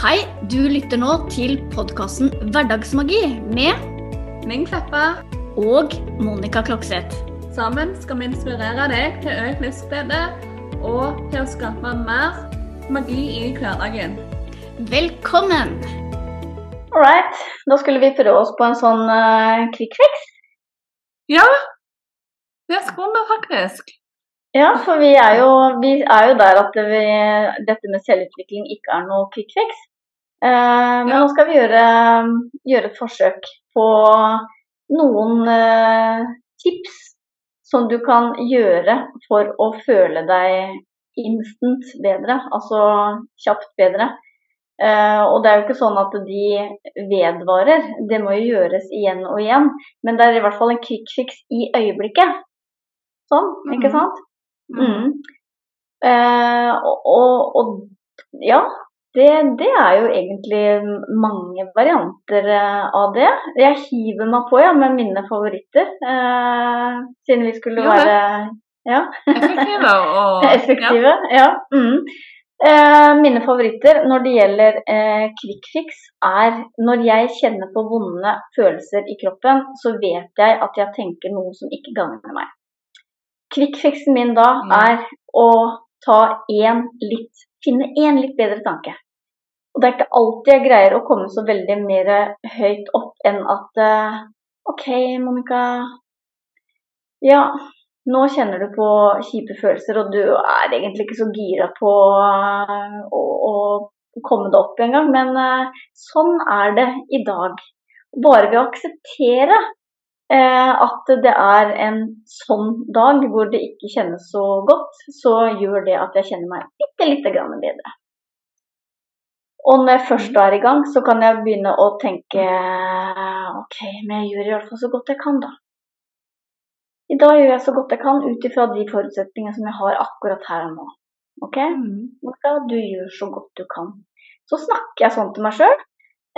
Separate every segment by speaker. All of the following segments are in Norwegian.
Speaker 1: Hei, du lytter nå til podkasten Hverdagsmagi med
Speaker 2: Ming Kleppa.
Speaker 1: og Monica Klokseth.
Speaker 2: Sammen skal vi inspirere deg til økt livsglede og til å skape mer magi i hverdagen.
Speaker 1: Velkommen!
Speaker 3: All right. Da skulle vi prøve oss på en sånn uh, kvikkfiks.
Speaker 2: Ja, det skulle vi faktisk.
Speaker 3: Ja, for vi er, jo, vi er jo der at vi, dette med selvutvikling ikke er noe kvikkfiks. fix. Eh, men
Speaker 2: Ja.
Speaker 3: nå skal vi gjøre, gjøre et forsøk på noen eh, tips som du kan gjøre for å føle deg instant bedre, altså kjapt bedre. Eh, og det er jo ikke sånn at de vedvarer, det må jo gjøres igjen og igjen. Men det er i hvert fall en quick fix i øyeblikket. Sånn, ikke
Speaker 2: Mhm.
Speaker 3: sant? Mm. Eh, og, og, og ja, det, det er jo egentlig mange varianter eh, av det. Jeg hiver meg på ja, med mine favoritter, eh, siden vi skulle
Speaker 2: jo,
Speaker 3: være ja,
Speaker 2: Effektive og
Speaker 3: effektive. Ja. Mm. Eh, mine favoritter når det gjelder eh, quick fix, er når jeg kjenner på vonde følelser i kroppen, så vet jeg at jeg tenker noe som ikke gagner meg. Quick fixen min da
Speaker 2: Mm.
Speaker 3: er å ta én litt Finne én litt bedre tanke. Og det er ikke alltid jeg greier å komme så veldig mer høyt opp enn at eh, OK, Monica. Ja, nå kjenner du på kjipe følelser, og du er egentlig ikke så gira på eh, å, å komme deg opp engang. Men eh, sånn er det i dag. Bare ved å akseptere at det er en sånn dag hvor det ikke kjennes så godt, så gjør det at jeg kjenner meg bitte lite grann bedre. Og når jeg først er i gang, så kan jeg begynne å tenke OK, men jeg gjør i hvert fall så godt jeg kan, da. I dag gjør jeg så godt jeg kan ut ifra de forutsetningene som jeg har akkurat her og nå. OK?
Speaker 2: Mm.
Speaker 3: Du gjør så godt du kan. Så snakker jeg sånn til meg sjøl.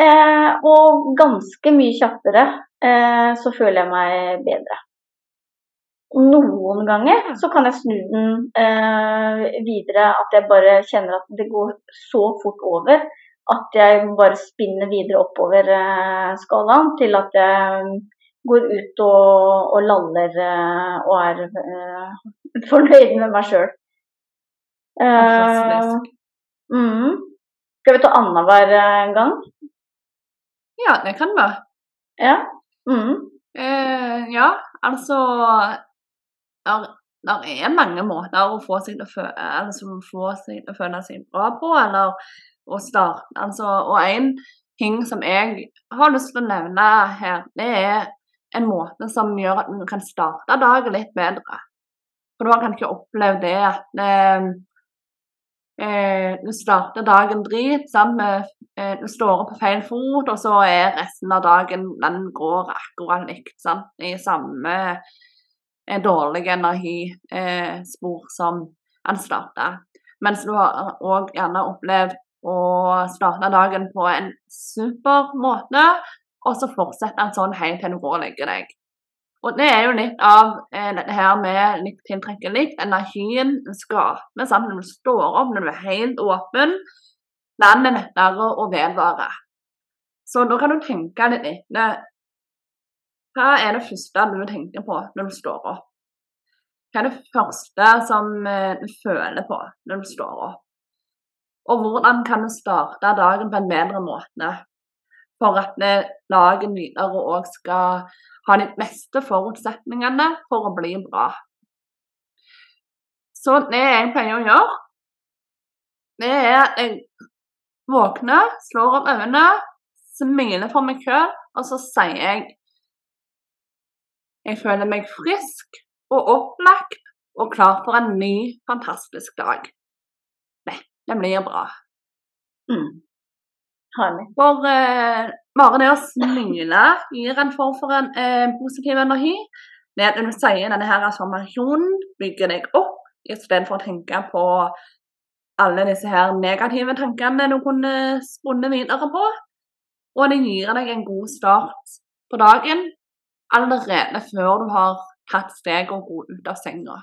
Speaker 3: Eh, og ganske mye kjappere eh, så føler jeg meg bedre. Noen ganger så kan jeg snu den eh, videre, at jeg bare kjenner at det går så fort over at jeg bare spinner videre oppover eh, skalaen til at jeg går ut og, og laller eh, og er eh, fornøyd med meg sjøl.
Speaker 2: Fantastisk.
Speaker 3: mm. Skal vi ta annenhver gang?
Speaker 2: Ja, det kan være.
Speaker 3: Ja. Mm.
Speaker 2: Uh, ja, altså der, der er mange måter å få seg til å føle, altså, få seg til å føle seg bra på, eller å starte. Altså, og en ting som jeg har lyst til å nevne her, det er en måte som gjør at vi kan starte dagen litt bedre. For du har kanskje opplevd det at eh, eh, du starter dagen drit? Med, eh, du står på feil fot, og så er resten av dagen den går akkurat likt. Sant? I samme eh, dårlige energispor som den starta. Mens du har òg gjerne opplevd å starte dagen på en super måte, og så fortsetter en sånn helt til du går og legger deg. Og det er jo litt av eh, dette her med litt tiltrekker likt. Energien du skaper sant? når du står opp, når du er helt åpen. Den er lettere å vedvare. Så da kan du tenke litt etter. Hva er det første du tenker på når du står opp? Hva er det første som eh, du føler på når du står opp? Og hvordan kan du starte dagen på en bedre måte for at eh, dagen videre òg skal ha de beste forutsetningene for å bli bra. Så det jeg pleier å gjøre, det er at jeg våkner, slår opp øynene, smiler for meg sjøl, og så sier jeg Jeg føler meg frisk og opplagt og klar for en ny, fantastisk dag. Det, det blir bra.
Speaker 3: Mm. Herlig.
Speaker 2: For eh, bare det å smile gir en form for en eh, positiv energi. Når du sier denne her affirmasjonen, bygger deg opp, istedenfor å tenke på alle disse her negative tankene du kunne spunnet videre på. Og det gir deg en god start på dagen allerede før du har tatt steget og gå ut av senga.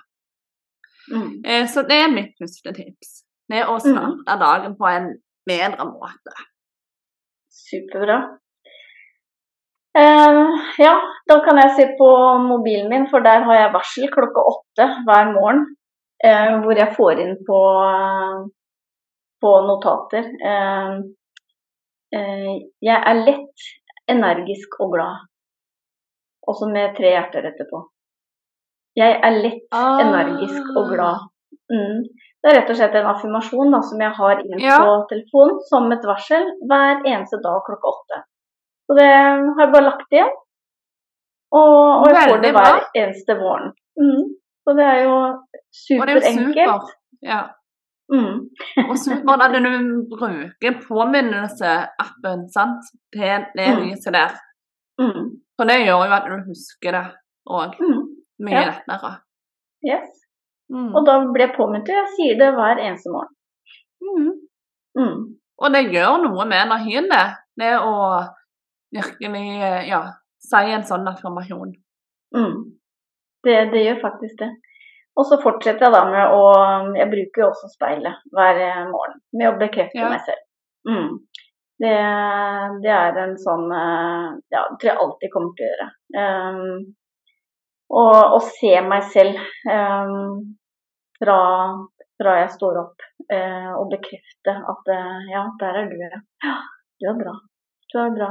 Speaker 3: Mm.
Speaker 2: Eh, så det er mitt første tips. Det er å starte dagen på en bedre måte.
Speaker 3: Superbra. Eh, ja, da kan jeg se på mobilen min, for der har jeg varsel klokka åtte hver morgen. Eh, hvor jeg får inn på, på notater. Eh, eh, jeg er lett, energisk og glad. Også med tre hjerter etterpå. Jeg er lett,
Speaker 2: Ah.
Speaker 3: energisk og glad. Mm. Det er rett og slett en affirmasjon da, som jeg har inn
Speaker 2: Ja.
Speaker 3: på telefonen som et varsel hver eneste dag klokka åtte. Så det har jeg bare lagt igjen. Og, og jeg får det hver eneste våren. Mm. Så det er jo
Speaker 2: er
Speaker 3: superenkelt.
Speaker 2: super. Ja.
Speaker 3: Mm.
Speaker 2: Og supert at du bruker påminnelseappen sant, til det
Speaker 3: Mm.
Speaker 2: lyset der.
Speaker 3: Mm.
Speaker 2: For det gjør jo at du husker det òg
Speaker 3: Mm.
Speaker 2: mye
Speaker 3: Ja.
Speaker 2: lettere.
Speaker 3: Yes.
Speaker 2: Mm.
Speaker 3: Og da blir jeg påminnet, og jeg sier det hver eneste morgen.
Speaker 2: Mm.
Speaker 3: Mm.
Speaker 2: Og det gjør noe med energien, det. Det å virkelig ja, si en sånn affirmasjon.
Speaker 3: Mm. Det, det gjør faktisk det. Og så fortsetter jeg da med å Jeg bruker jo også speilet hver morgen med å bekrefte
Speaker 2: Ja.
Speaker 3: meg selv. Mm. Det, det er en sånn eh, Ja, det tror jeg alltid kommer til å gjøre. Um, og og se meg selv um, fra, fra jeg står opp eh, og bekrefte at eh, ja, der er du. ja. Ja, du er bra. Du er bra.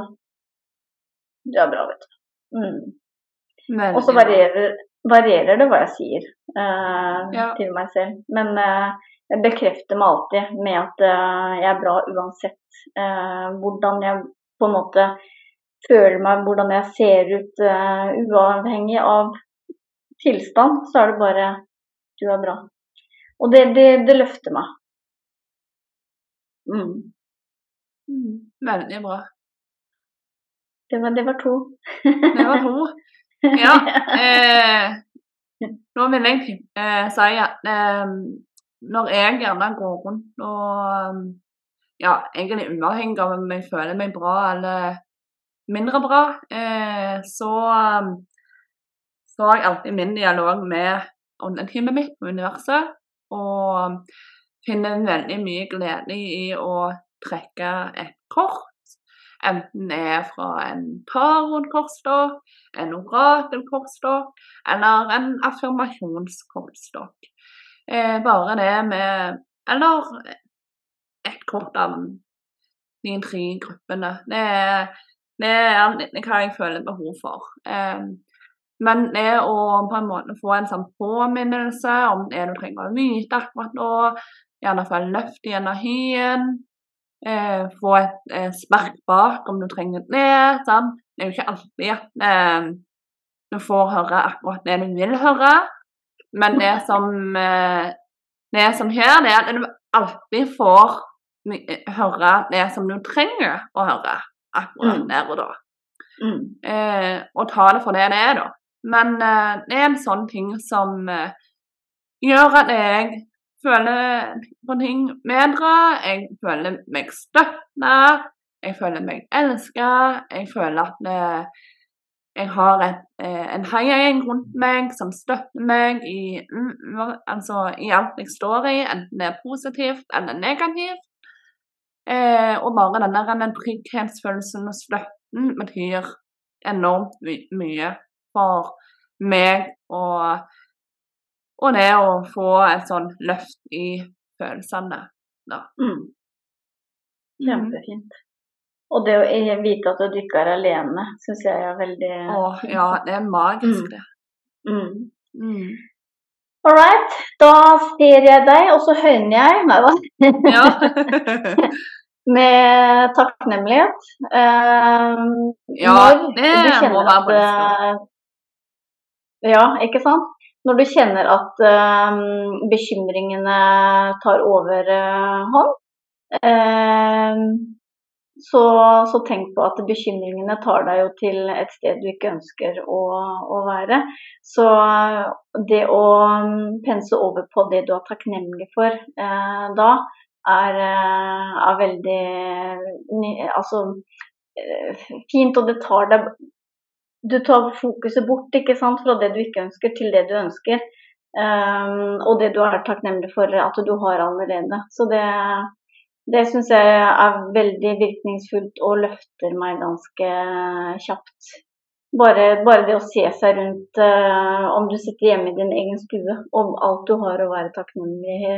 Speaker 3: Du er bra, vet du. Mm. Og så varierer, varierer det hva jeg sier eh,
Speaker 2: Ja.
Speaker 3: til meg selv. Men jeg bekrefter meg alltid med at jeg er bra uansett eh, hvordan jeg på en måte føler meg, hvordan jeg ser ut, uh, uavhengig av tilstand, så er det bare du er bra. Og det, det, det løfter meg. Mm.
Speaker 2: Mm. Veldig bra.
Speaker 3: Det, var, det var to.
Speaker 2: Det var to. Ja. Eh, nå vil jeg eh, si at eh, når jeg gjerne går rundt og ja, egentlig uavhengig av om jeg føler meg bra eller mindre bra, eh, så, så har jeg alltid min dialog med åndetimet mitt på universet. Og finner veldig mye glede i å trekke et kort. Enten det er fra en tarotkortstokk, en orakelkortstokk eller en affirmasjonskortstokk. Eh, bare det med Eller et kort av de tre gruppene. Det er, det er hva jeg føler behov for. Eh, men det å på en måte få en sånn påminnelse om det du trenger å vite akkurat nå, gjerne få en løft i energien, eh, få et eh, spark bak om du trenger det. Sånn. Det er jo ikke alltid at eh, du får høre akkurat det du vil høre, men det som, eh, det som skjer, det er at du alltid får høre det som du trenger å høre akkurat
Speaker 3: Mm.
Speaker 2: der og da
Speaker 3: Mm.
Speaker 2: eh, og ta det for det det er, da. Men eh, det er en sånn ting som eh, gjør at jeg føler på ting bedre. Jeg føler meg støtta, jeg føler meg elska, jeg føler at eh, jeg har et, eh, en heiagjeng rundt meg som støtter meg i, mm, altså, i alt jeg står i, enten det er positivt eller negativt. Eh, og bare denne trygghetsfølelsen og støtten betyr enormt my mye for meg og, og det å få et sånn løft i følelsene.
Speaker 3: Mm. Kjempefint. Og det å vite at du ikke er alene, syns jeg er veldig
Speaker 2: Åh, ja, det er magisk,
Speaker 3: Mm.
Speaker 2: det.
Speaker 3: mm.
Speaker 2: Mm.
Speaker 3: All right, da ser jeg deg, og så høyner jeg Nei da.
Speaker 2: Ja.
Speaker 3: Med takknemlighet. Uh,
Speaker 2: Ja, det må være
Speaker 3: at,
Speaker 2: på
Speaker 3: eh, Ja, ikke sant? Når du kjenner at eh, bekymringene tar overhånd, eh, så, så tenk på at bekymringene tar deg jo til et sted du ikke ønsker å, å være. Så det å mm, pense over på det du er takknemlig for eh, da, er, eh, er veldig altså, eh, fint, og det tar deg Du tar fokuset bort ikke sant, fra det du ikke ønsker, til det du ønsker. Um, og det du er takknemlig for at du har allerede. Så det, Det syns jeg er veldig virkningsfullt og løfter meg ganske kjapt. Bare, bare det å se seg rundt, uh, om du sitter hjemme i din egen stue, om alt du har å være takknemlig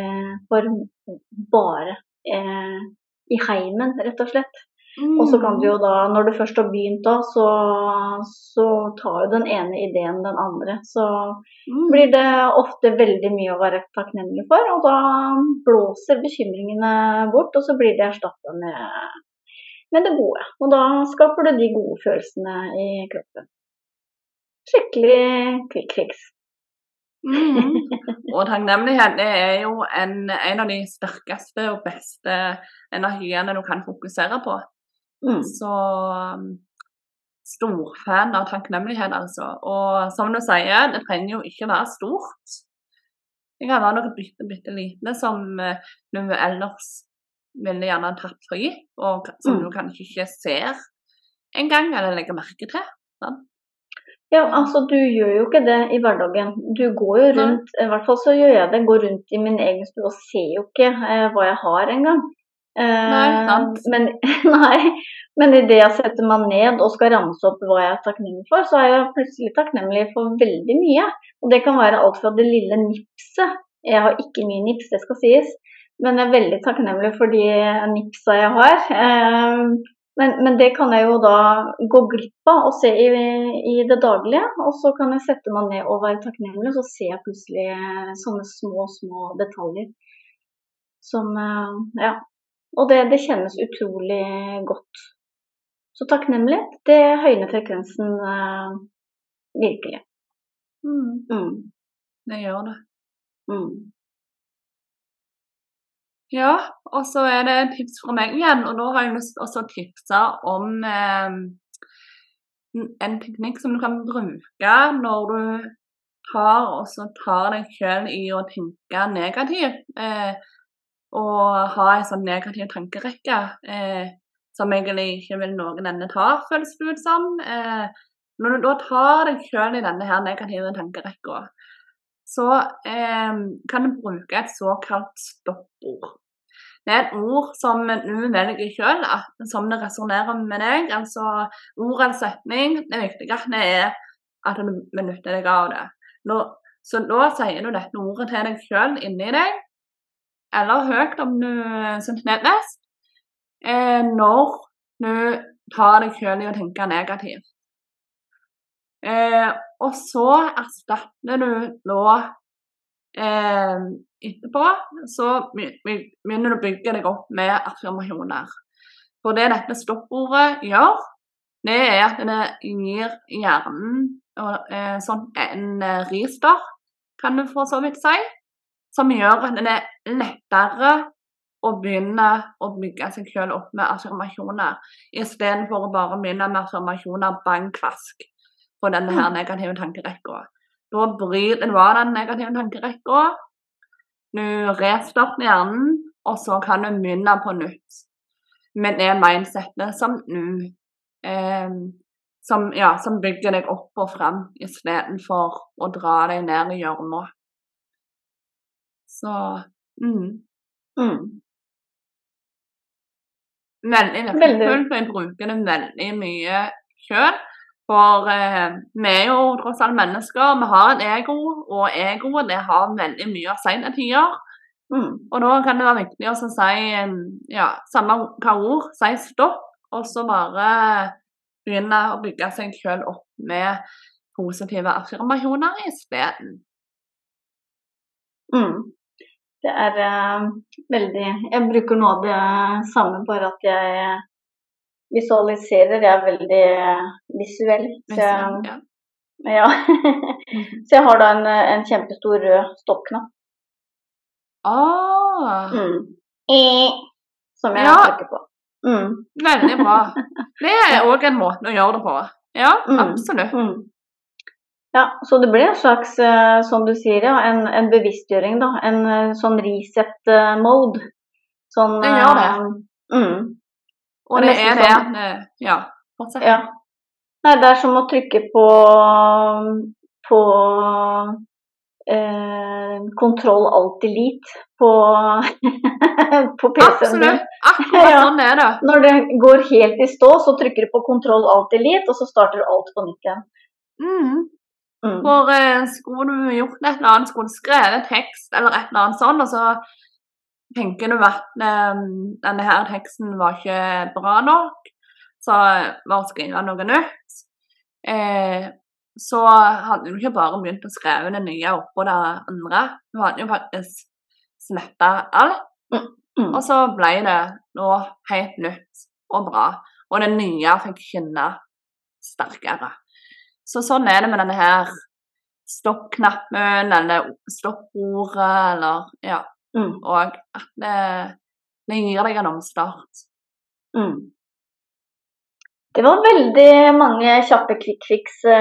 Speaker 3: for, bare uh, i heimen, rett og slett. Og så kan du jo da, når du først har begynt da, så, så tar jo den ene ideen den andre. Så
Speaker 2: Mm.
Speaker 3: blir det ofte veldig mye å være takknemlig for, og da blåser bekymringene bort, og så blir de erstatta med, med det gode. Og da skaper du de gode følelsene i kroppen. Skikkelig quick fix.
Speaker 2: Mm. Og takknemlighet det er jo en, en av de sterkeste og beste energiene du kan fokusere på.
Speaker 3: Mm.
Speaker 2: Så stor fan av takknemlighet, altså. Og som du sier, det trenger jo ikke være stort. Det kan være noe bitte, bitte lite som eh, du ellers ville gjerne tatt for gitt, og som
Speaker 3: Mm.
Speaker 2: du kanskje ikke ser engang, eller legger merke til.
Speaker 3: Ja, altså du gjør jo ikke det i hverdagen. Du går jo rundt, i hvert fall så gjør jeg det, går rundt i min egen stue og ser jo ikke eh, hva jeg har engang. Eh,
Speaker 2: Nei,
Speaker 3: men, nei, men idet jeg setter meg ned og skal ramse opp hva jeg er takknemlig for, så er jeg plutselig takknemlig for veldig mye. Og det kan være alt fra det lille nipset. Jeg har ikke mye nips, det skal sies. Men jeg er veldig takknemlig for de nipsa jeg har. Eh, men, men det kan jeg jo da gå glipp av og se i, i det daglige. Og så kan jeg sette meg ned og være takknemlig, og så ser jeg plutselig eh, sånne små, små detaljer. Som eh, Ja. Og det, det kjennes utrolig godt. Så takknemlighet, det høyner frekvensen eh, virkelig.
Speaker 2: Mm.
Speaker 3: Mm.
Speaker 2: Det gjør det.
Speaker 3: Mm.
Speaker 2: Ja, og så er det et tips fra meg igjen, og da har jeg lyst til å tipse om eh, en teknikk som du kan bruke når du tar, tar deg selv i å tenke negativt. Eh, og ha en sånn negativ tankerekke eh, som egentlig ikke vil noen ende ta, føles det ut som. Eh, når du da tar deg selv i denne her negative tankerekka, så eh, kan du bruke et såkalt stoppord. Det er et ord som du velger selv, som det resonnerer med deg. Altså ord eller setning. Det viktigste er at du benytter deg av det. Nå, så da sier du dette ordet til deg selv inni deg, eller høyt om du syns det er eh, når du tar deg selv i å tenke negativt. Eh, og så erstatter du nå eh, etterpå så be- be- begynner du å bygge deg opp med affirmasjoner. For det dette stoppordet gjør, det er at det gir hjernen og, eh, sånn en eh, restart, kan du for så vidt si, som gjør at det er lettere å begynne å bygge seg selv opp med affirmasjoner, istedenfor å bare begynne med affirmasjoner bang klask på denne her negative tankerekka. Da bryter du av den negative tankerekka, du restarter hjernen, og så kan du begynne på nytt med det mindsettet som nå eh, som, ja, som bygger deg opp og frem istedenfor å dra deg ned i hjørnet. Så mm,
Speaker 3: Mm.
Speaker 2: veldig virkningsfullt, For jeg bruker det veldig mye sjøl. For eh, vi er jo tross alt mennesker, vi har et ego, og egoet det har veldig mye å si til tider.
Speaker 3: Mm.
Speaker 2: Og da kan det være viktig å si eh, ja, samme hva ord, si stopp, og så bare begynne å bygge seg selv opp med positive affirmasjoner isteden.
Speaker 3: Mm. Det er eh, veldig Jeg bruker av det samme, bare at jeg visualiserer. Jeg er veldig eh, visuell. Så jeg,
Speaker 2: Ja.
Speaker 3: ja. så jeg har da en, en kjempestor rød stoppknapp.
Speaker 2: Ah,
Speaker 3: Mm. Eh, Som jeg
Speaker 2: Ja.
Speaker 3: trykker på. Mm.
Speaker 2: veldig bra. Det er òg en måte å gjøre det på. Ja,
Speaker 3: Mm.
Speaker 2: absolutt.
Speaker 3: Mm. Ja, så det blir en slags, eh, som du sier, ja, en, en bevisstgjøring, da. En eh, sånn reset-mode. Sånn
Speaker 2: Det gjør det.
Speaker 3: eh, Mm.
Speaker 2: Og
Speaker 3: Det
Speaker 2: det
Speaker 3: er
Speaker 2: det
Speaker 3: sånn.
Speaker 2: Ja, fortsett.
Speaker 3: Ja. Nei, det er som å trykke på på eh, kontroll alltid lit på, på PC-en.
Speaker 2: Absolutt. Akkurat
Speaker 3: Ja.
Speaker 2: sånn er det.
Speaker 3: Når det går helt i stå, så trykker du på kontroll alt elite, og så starter alt på nytt igjen.
Speaker 2: Mm.
Speaker 3: Mm.
Speaker 2: For eh, skulle du gjort et eller annet, skulle du skrevet tekst eller et eller annet sånn, og så tenker du at eh, denne her teksten var ikke bra nok, så bare skrive noe nytt, eh, så hadde du ikke bare begynt å skrive det nye oppå det andre. Du hadde jo faktisk sletta alt,
Speaker 3: Mm.
Speaker 2: og så ble det noe helt nytt og bra. Og det nye fikk skinne sterkere. Så sånn er det med denne her stoppknappen eller stoppordet eller ja.
Speaker 3: Mm.
Speaker 2: Og at det, det gir deg en omstart.
Speaker 3: Mm. Det var veldig mange kjappe quick fix-ting.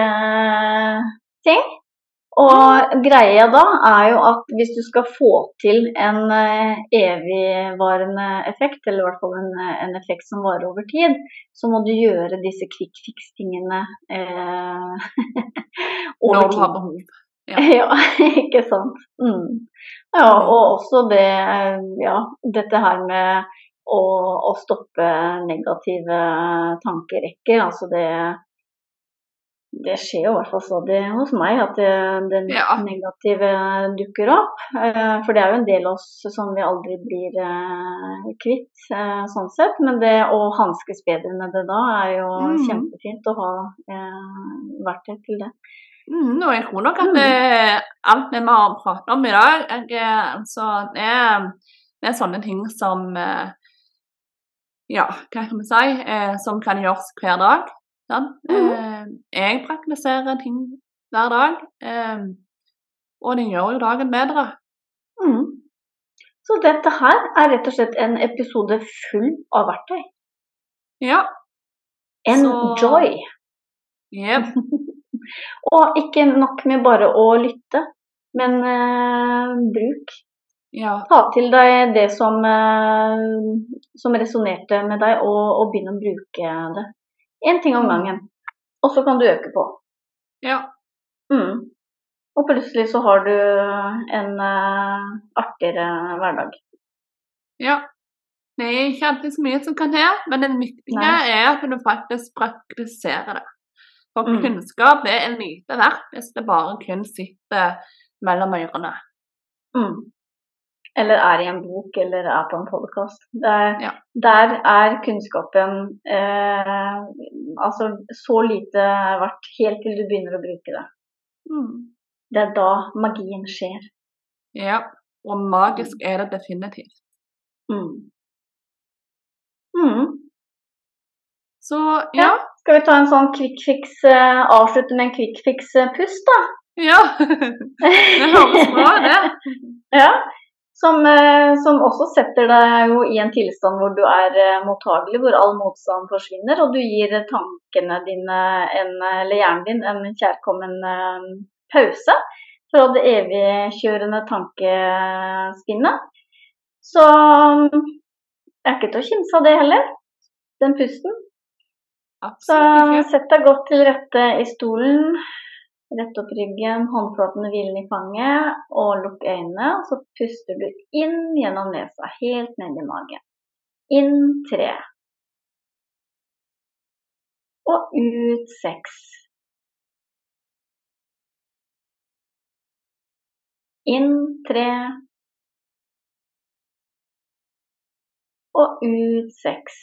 Speaker 3: Og greia da er jo at hvis du skal få til en eh, evigvarende effekt, eller i hvert fall en, eh, en effekt som varer over tid, så må du gjøre disse quick fix-tingene eh, over
Speaker 2: Når du har
Speaker 3: behov.
Speaker 2: behov.
Speaker 3: Ja, ikke sant. Mm. Ja, og også det Ja, dette her med å, å stoppe negative tankerekker. Altså det Det skjer jo i hvert fall stadig hos meg at det, det
Speaker 2: Ja.
Speaker 3: negative dukker opp. Eh, For det er jo en del av oss som vi aldri blir eh, kvitt, eh, sånn sett. Men det å hanskes bedre med det da, er jo
Speaker 2: Mm.
Speaker 3: kjempefint å ha eh, verktøy til det.
Speaker 2: Mm, og jeg tror nok at
Speaker 3: Mm.
Speaker 2: alt vi har pratet om i dag, jeg, eh, altså, det, er, det er sånne ting som eh, Ja, hva kan vi si? Eh, som kan gjøres hver dag. Sant?
Speaker 3: Mhm.
Speaker 2: Eh, jeg praktiserer ting hver dag, eh, og det gjør jo dagen bedre.
Speaker 3: Mm. Så dette her er rett og slett en episode full av verktøy.
Speaker 2: Ja.
Speaker 3: Enjoy!
Speaker 2: Yep.
Speaker 3: Og ikke nok med bare å lytte, men eh, bruk.
Speaker 2: Ja.
Speaker 3: Ta til deg det som, eh, som resonnerte med deg, og, og begynn å bruke det. Én ting om
Speaker 2: Mm.
Speaker 3: gangen. Og så kan du øke på.
Speaker 2: ja.
Speaker 3: Mm. Og plutselig så har du en uh, artigere hverdag.
Speaker 2: Ja. Det er ikke alltid så mye som kan til, men det viktige er at du faktisk praktiserer det. For
Speaker 3: Mm.
Speaker 2: kunnskap er en lite verdt hvis det bare kun sitter mellom ørene.
Speaker 3: Mm. Eller er i en bok eller er på en podkast.
Speaker 2: Ja.
Speaker 3: Der er kunnskapen eh, altså så lite verdt helt til du begynner å bruke det.
Speaker 2: Mm.
Speaker 3: Det er da magien skjer.
Speaker 2: Ja, og magisk er det definitivt.
Speaker 3: Mm. Mm.
Speaker 2: Så ja.
Speaker 3: Skal vi ta en sånn quick fix, eh, avslutte med en quick fix-pust, da?
Speaker 2: Ja. Det høres bra ut, det.
Speaker 3: Ja. Som, eh, som også setter deg i en tilstand hvor du er eh, mottagelig, hvor all motstand forsvinner, og du gir tankene dine, en, eller hjernen din, en kjærkommen eh, pause fra det evigkjørende tankespinnet. Så det er ikke til å kimse av det heller, den pusten.
Speaker 2: Absolutt Så
Speaker 3: sett deg godt til rette i stolen. Rett opp ryggen, håndflatene hvilende i fanget, og lukk øynene. Så puster du inn gjennom nesa, helt ned i magen. Inn tre. Og ut seks. Inn tre. Og ut seks.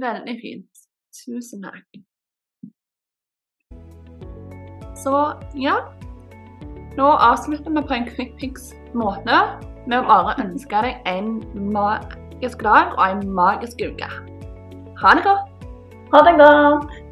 Speaker 2: Veldig fint. Tusen takk. Så ja. Nå avslutter vi på en quick fix-måte med å bare ønske deg en magisk dag og en magisk uke. Ha det godt!
Speaker 3: Ha det godt!